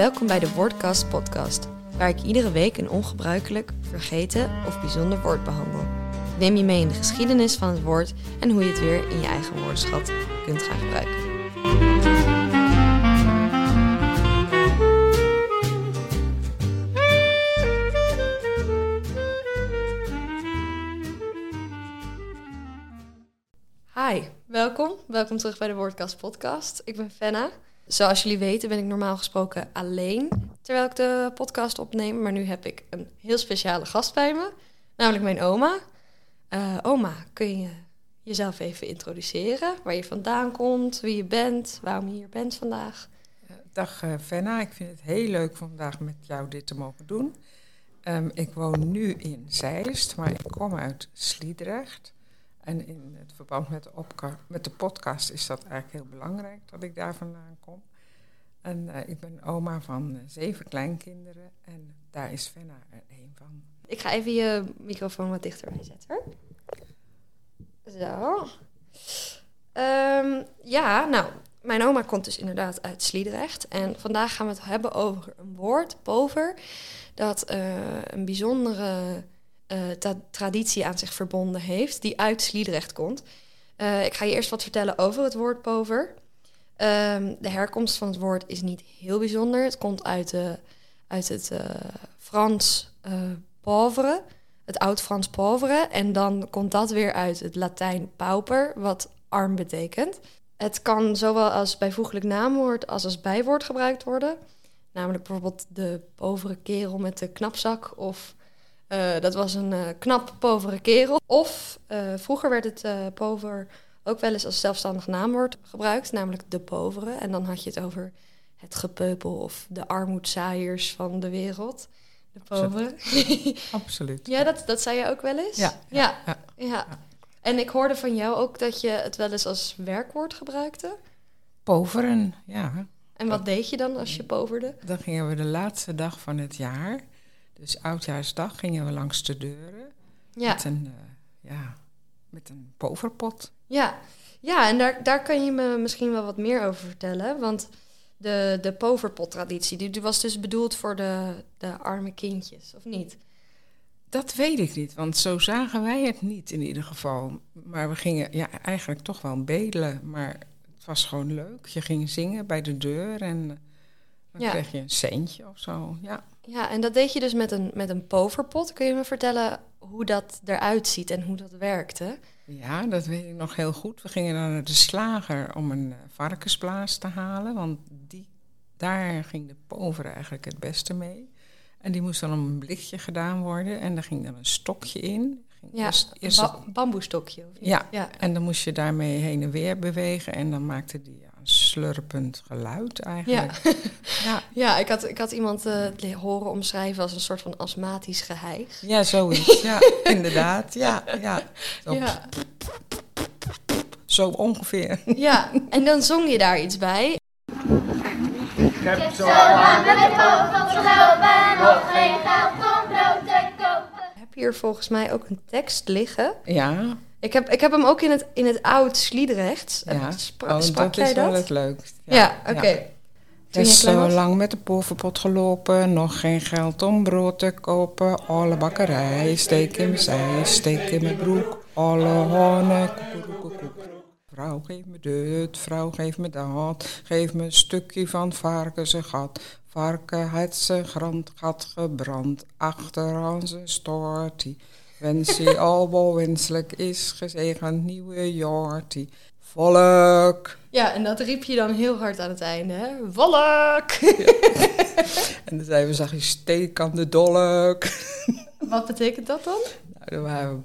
Welkom bij de Woordcast podcast, waar ik iedere week een ongebruikelijk, vergeten of bijzonder woord behandel. Neem je mee in de geschiedenis van het woord en hoe je het weer in je eigen woordenschat kunt gaan gebruiken. Hi, welkom. Welkom terug bij de Woordcast podcast. Ik ben Fenna. Zoals jullie weten ben ik normaal gesproken alleen terwijl ik de podcast opneem. Maar nu heb ik een heel speciale gast bij me, namelijk mijn oma. Eh, oma, kun je jezelf even introduceren? Waar je vandaan komt, wie je bent, waarom je hier bent vandaag? Dag uh, Fenna, ik vind het heel leuk vandaag met jou dit te mogen doen. Um, ik woon nu in Zeist, maar ik kom uit Sliedrecht. En in het verband met de, met de podcast is dat eigenlijk heel belangrijk dat ik daar vandaan kom. En uh, ik ben oma van uh, zeven kleinkinderen en daar is Fenna er een van. Ik ga even je microfoon wat dichterbij zetten. Zo. Um, ja, nou, mijn oma komt dus inderdaad uit Sliedrecht. En vandaag gaan we het hebben over een woord, pover, dat uh, een bijzondere uh, traditie aan zich verbonden heeft, die uit Sliedrecht komt. Uh, ik ga je eerst wat vertellen over het woord pover. Um, de herkomst van het woord is niet heel bijzonder. Het komt uit, uit het uh, Frans pauvre, het oud-Frans pauvre. En dan komt dat weer uit het Latijn pauper, wat arm betekent. Het kan zowel als bijvoeglijk naamwoord als als bijwoord gebruikt worden. Namelijk bijvoorbeeld de povere kerel met de knapzak of uh, dat was een uh, knap, povere kerel. Of uh, vroeger werd het pover ook wel eens als zelfstandig naamwoord gebruikt, namelijk de povere. En dan had je het over het gepeupel of de armoedzaaiers van de wereld. De poveren. Absoluut. Absoluut. ja, dat, dat zei je ook wel eens? Ja. Ja, ja. ja. ja. En ik hoorde van jou ook dat je het wel eens als werkwoord gebruikte. Poveren, ja. En wat deed je dan als je poverde? Dan gingen we de laatste dag van het jaar dus oudjaarsdag gingen we langs de deuren ja. met een, uh, ja, met een poverpot. Ja, ja en daar, daar kan je me misschien wel wat meer over vertellen. Want de, de poverpot-traditie, die, die was dus bedoeld voor de, de arme kindjes, of niet? Dat weet ik niet, want zo zagen wij het niet in ieder geval. Maar we gingen ja, eigenlijk toch wel bedelen, maar het was gewoon leuk. Je ging zingen bij de deur en dan Ja. kreeg je een centje of zo. Ja. Ja, en dat deed je dus met een, met een poverpot. Kun je me vertellen hoe dat eruit ziet en hoe dat werkte? ja, dat weet ik nog heel goed. We gingen dan naar de slager om een uh, varkensblaas te halen, want die, daar ging de pover eigenlijk het beste mee. En die moest dan om een blikje gedaan worden en daar ging dan een stokje in. Ging Ja, eerst- een eerst ba- bamboestokje. Of niet? Ja, ja. en dan moest je daarmee heen en weer bewegen en dan maakte die slurpend geluid eigenlijk. Ja, Ja, ik had, ik had iemand eh, le- horen omschrijven als een soort van astmatisch geheig. ja zoiets. Ja, inderdaad. Ja, ja. Zo, Ja. zo ongeveer. ja, en dan zong je daar iets bij. Ik heb zo lang met de poot gelopen, nog geen geld om brood te kopen. Ik heb hier volgens mij ook een tekst liggen. Ja, Ik heb, ik heb hem ook in het, in het oud Sliedrechts. Eh, ja. Spra- Oh, sprak dat is wel het leukst. Ja, oké. ja. Je is klein zo was? lang met de poverpot gelopen, nog geen geld om brood te kopen. Alle bakkerij, steek in mijn zij, steek in mijn broek. Alle honen, koekeroekekoek. Vrouw, geef me dit, vrouw, geef me dat. Geef me een stukje van varken zijn gat. Varken had zijn grond gat gebrand, achter aan zijn stortie. Wens al wenselijk is, gezegend nieuwe jaartie. Volk! Ja, en dat riep je dan heel hard aan het einde, hè? Volk! En dan zeiden we, zag je steek aan de dolk. Wat betekent dat dan? Nou, dan waren we,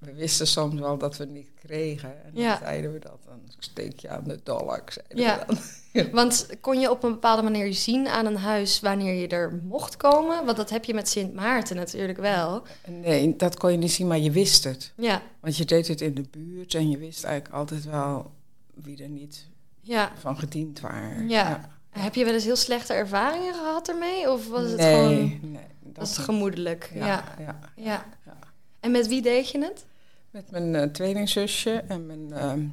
we wisten soms wel dat we het niet kregen. En dan Ja. zeiden we dat, dan steek je aan de. Zeiden Ja. Want kon je op een bepaalde manier zien aan een huis wanneer je er mocht komen? Want dat heb je met Sint Maarten natuurlijk wel. Nee, dat kon je niet zien, maar je wist het. Ja, Want je deed het in de buurt en je wist eigenlijk altijd wel wie er niet ja, van gediend waren. ja. Heb je wel eens heel slechte ervaringen gehad ermee? Of was het gewoon nee. Dat was gemoedelijk? Ja. ja. Ja. En met wie deed je het? Met mijn eh, tweelingzusje en mijn, ehm,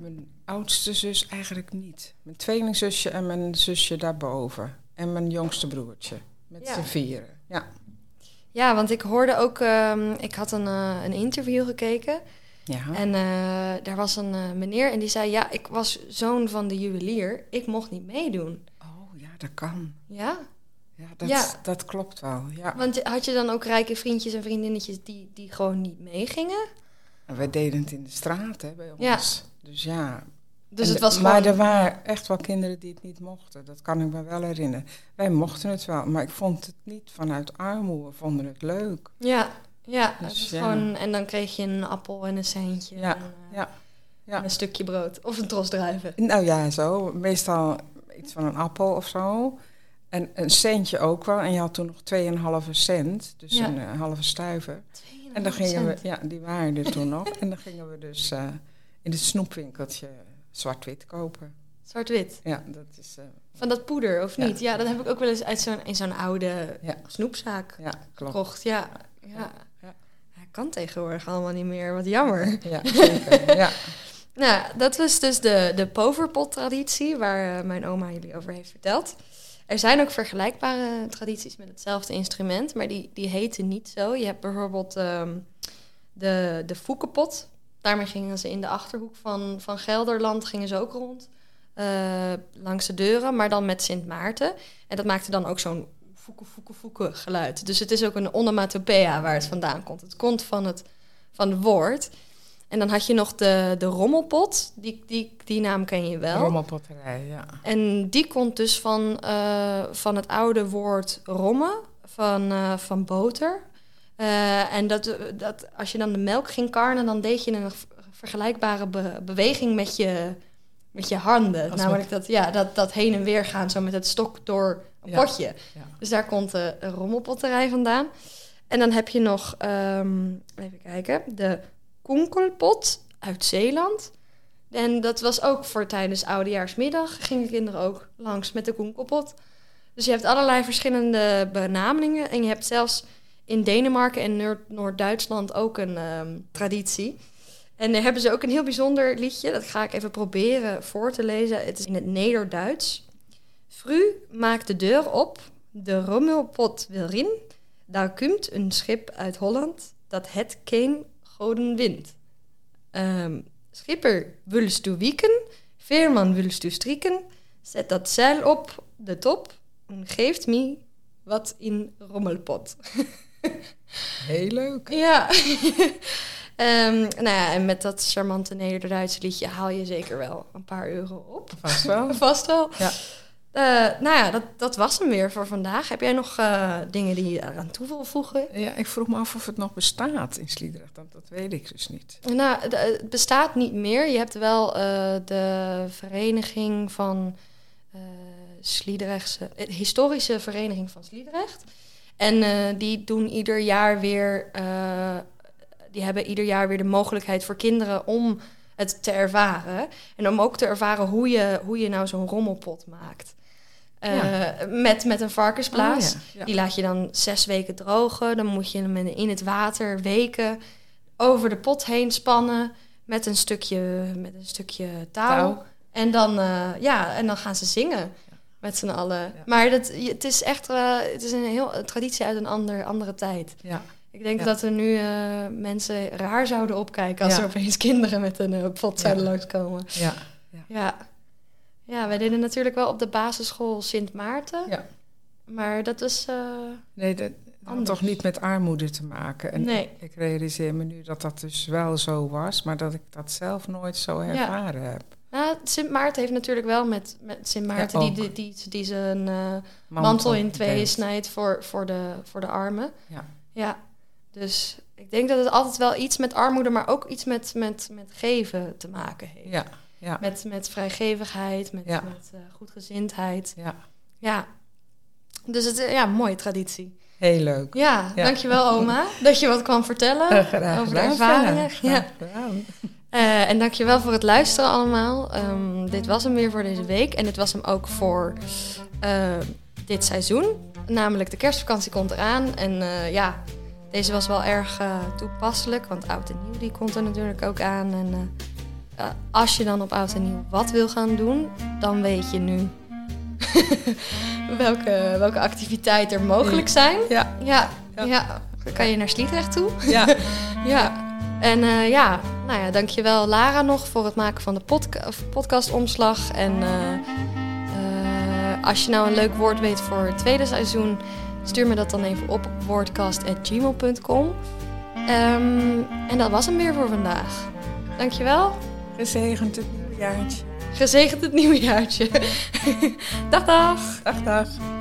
mijn oudste zus eigenlijk niet. Mijn tweelingzusje en mijn zusje daarboven. En mijn jongste broertje. Met Ja. z'n vieren. Ja. Ja, want ik hoorde ook, ehm, ik had een, eh, een interview gekeken. Ja. En eh, daar was een meneer en die zei: Ja, ik was zoon van de juwelier. Ik mocht niet meedoen. Oh ja, dat kan. Ja? Ja, dat, Ja. dat klopt wel. Ja. Want had je dan ook rijke vriendjes en vriendinnetjes die, die gewoon niet meegingen? En wij deden het in de straat hè, bij ons. Ja. Dus ja. Dus En het was de- Maar er waren echt wel kinderen die het niet mochten. Dat kan ik me wel herinneren. Wij mochten het wel, maar ik vond het niet vanuit armoede. Vonden het leuk. Ja, ja. Dus ja. Gewoon, en dan kreeg je een appel en een centje. Ja, en, eh, ja, ja. en een stukje brood. Of een tros druiven. Nou ja, zo. Meestal iets van een appel of zo. En een centje ook wel. En je had toen nog 2,5 cent. Dus Ja. een eh, halve stuiver. En dan gingen we, ja, die waren er toen nog. En dan gingen we dus eh, in het snoepwinkeltje zwart-wit kopen. Zwart-wit. Ja, dat is. eh, Van dat poeder, of niet? Ja, dat heb ik ook wel eens uit zo'n, in zo'n oude Ja. snoepzaak ja, klopt. gekocht. Ja, ja. Kan tegenwoordig allemaal niet meer. Wat jammer. Ja, zeker. ja. Nou, dat was dus de, de poverpot-traditie waar mijn oma jullie over heeft verteld. Er zijn ook vergelijkbare tradities met hetzelfde instrument, maar die, die heten niet zo. Je hebt bijvoorbeeld ehm, de, de foekenpot. Daarmee gingen ze in de achterhoek van, van Gelderland gingen ze ook rond. eh, langs de deuren, maar dan met Sint Maarten. En dat maakte dan ook zo'n foeke, foeke, foeke geluid. Dus het is ook een onomatopoeia waar het vandaan komt. Het komt van het, van het woord. En dan had je nog de, de rommelpot. Die, die, die naam ken je wel. Rommelpotterij, ja. En die komt dus van, eh, van het oude woord rommen, van, eh, van boter. Eh, en dat, dat, als je dan de melk ging karnen, dan deed je een vergelijkbare be- beweging met je, met je handen. Als Namelijk dat, ja, dat, dat heen en weer gaan, zo met het stok door een Ja. potje. Ja. Dus daar komt de rommelpotterij vandaan. En dan heb je nog, ehm, even kijken, de konkelpot uit Zeeland. En dat was ook voor tijdens oudejaarsmiddag. Gingen kinderen ook langs met de konkelpot. Dus je hebt allerlei verschillende benamingen. En je hebt zelfs in Denemarken en Noord- Noord-Duitsland ook een ehm, traditie. En daar hebben ze ook een heel bijzonder liedje. Dat ga ik even proberen voor te lezen. Het is in het Nederduits. Fru maakt de deur op. De rommelpot wil in. Daar komt een schip uit Holland dat het geen goden wint. Ehm, schipper, wilst u wieken? Veerman, wilst u strikken? Zet dat zeil op de top en geeft me wat in rommelpot. Heel leuk. Ja. Ehm, nou ja, en met dat charmante Nederduitse liedje haal je zeker wel een paar euro op. Vast wel. Vast wel. Ja. Eh, nou ja, dat, dat was hem weer voor vandaag. Heb jij nog eh, dingen die je eraan toe wil voegen? Ja, ik vroeg me af of het nog bestaat in Sliedrecht. Dat, dat weet ik dus niet. Nou, het bestaat niet meer. Je hebt wel eh, de vereniging van Sliedrechtse... historische vereniging van Sliedrecht. En die doen ieder jaar weer... die hebben ieder jaar weer de mogelijkheid voor kinderen om het te ervaren. En om ook te ervaren hoe je, hoe je nou zo'n rommelpot maakt. Eh, met, met een varkensblaas. Oh, ja. Ja. Die laat je dan zes weken drogen. Dan moet je hem in het water weken over de pot heen spannen met een stukje, met een stukje touw. Touw. En, dan, eh, ja, en dan gaan ze zingen met z'n allen. Maar dat, het is echt eh, het is een heel een traditie uit een ander, andere tijd. Ja. Ik denk Ja. dat er nu eh, mensen raar zouden opkijken als Ja. er opeens kinderen met een eh, pot zouden Ja. langskomen. Ja. Ja. ja, wij deden natuurlijk wel op de basisschool Sint Maarten. Ja. Maar dat was... eh, Nee, dat had toch niet met armoede te maken. En Nee. ik realiseer me nu dat dat dus wel zo was, maar dat ik dat zelf nooit zo ervaren heb. nou, Sint Maarten heeft natuurlijk wel met, met Sint Maarten... Ja, die, die, die, die zijn eh, mantel, in tweeën snijdt voor, voor, de, voor de armen. Ja. Ja, dus ik denk dat het altijd wel iets met armoede... maar ook iets met, met, met geven te maken heeft. Ja, ja, Met, met vrijgevigheid, met, Ja. met eh, goedgezindheid. ja. Ja. Dus het is ja, een mooie traditie. Heel leuk. Ja, Ja. dankjewel oma dat je wat kwam vertellen Graag over de gedaan, ervaringen. Fenna. Ja. Eh, en dankjewel voor het luisteren allemaal. Ehm, dit was hem weer voor deze week. En dit was hem ook voor eh, dit seizoen. Namelijk de kerstvakantie komt eraan. En eh, ja, deze was wel erg eh, toepasselijk. Want oud en nieuw die komt er natuurlijk ook aan. En eh, eh, als je dan op oud en nieuw wat wil gaan doen, dan weet je nu welke, welke activiteiten er mogelijk zijn. Ja. Ja, Ja. ja. Dan kan je naar Sliedrecht toe. Ja. Ja. En ja, nou ja, dankjewel Lara nog voor het maken van de podca podcastomslag. En als je nou een leuk woord weet voor het tweede seizoen, stuur me dat dan even op woordcast.gmail.com. Ehm en dat was hem weer voor vandaag. Dankjewel. Gezegend het nieuwe jaartje. Gezegend het nieuwe jaartje. dag dag. Dag, dag.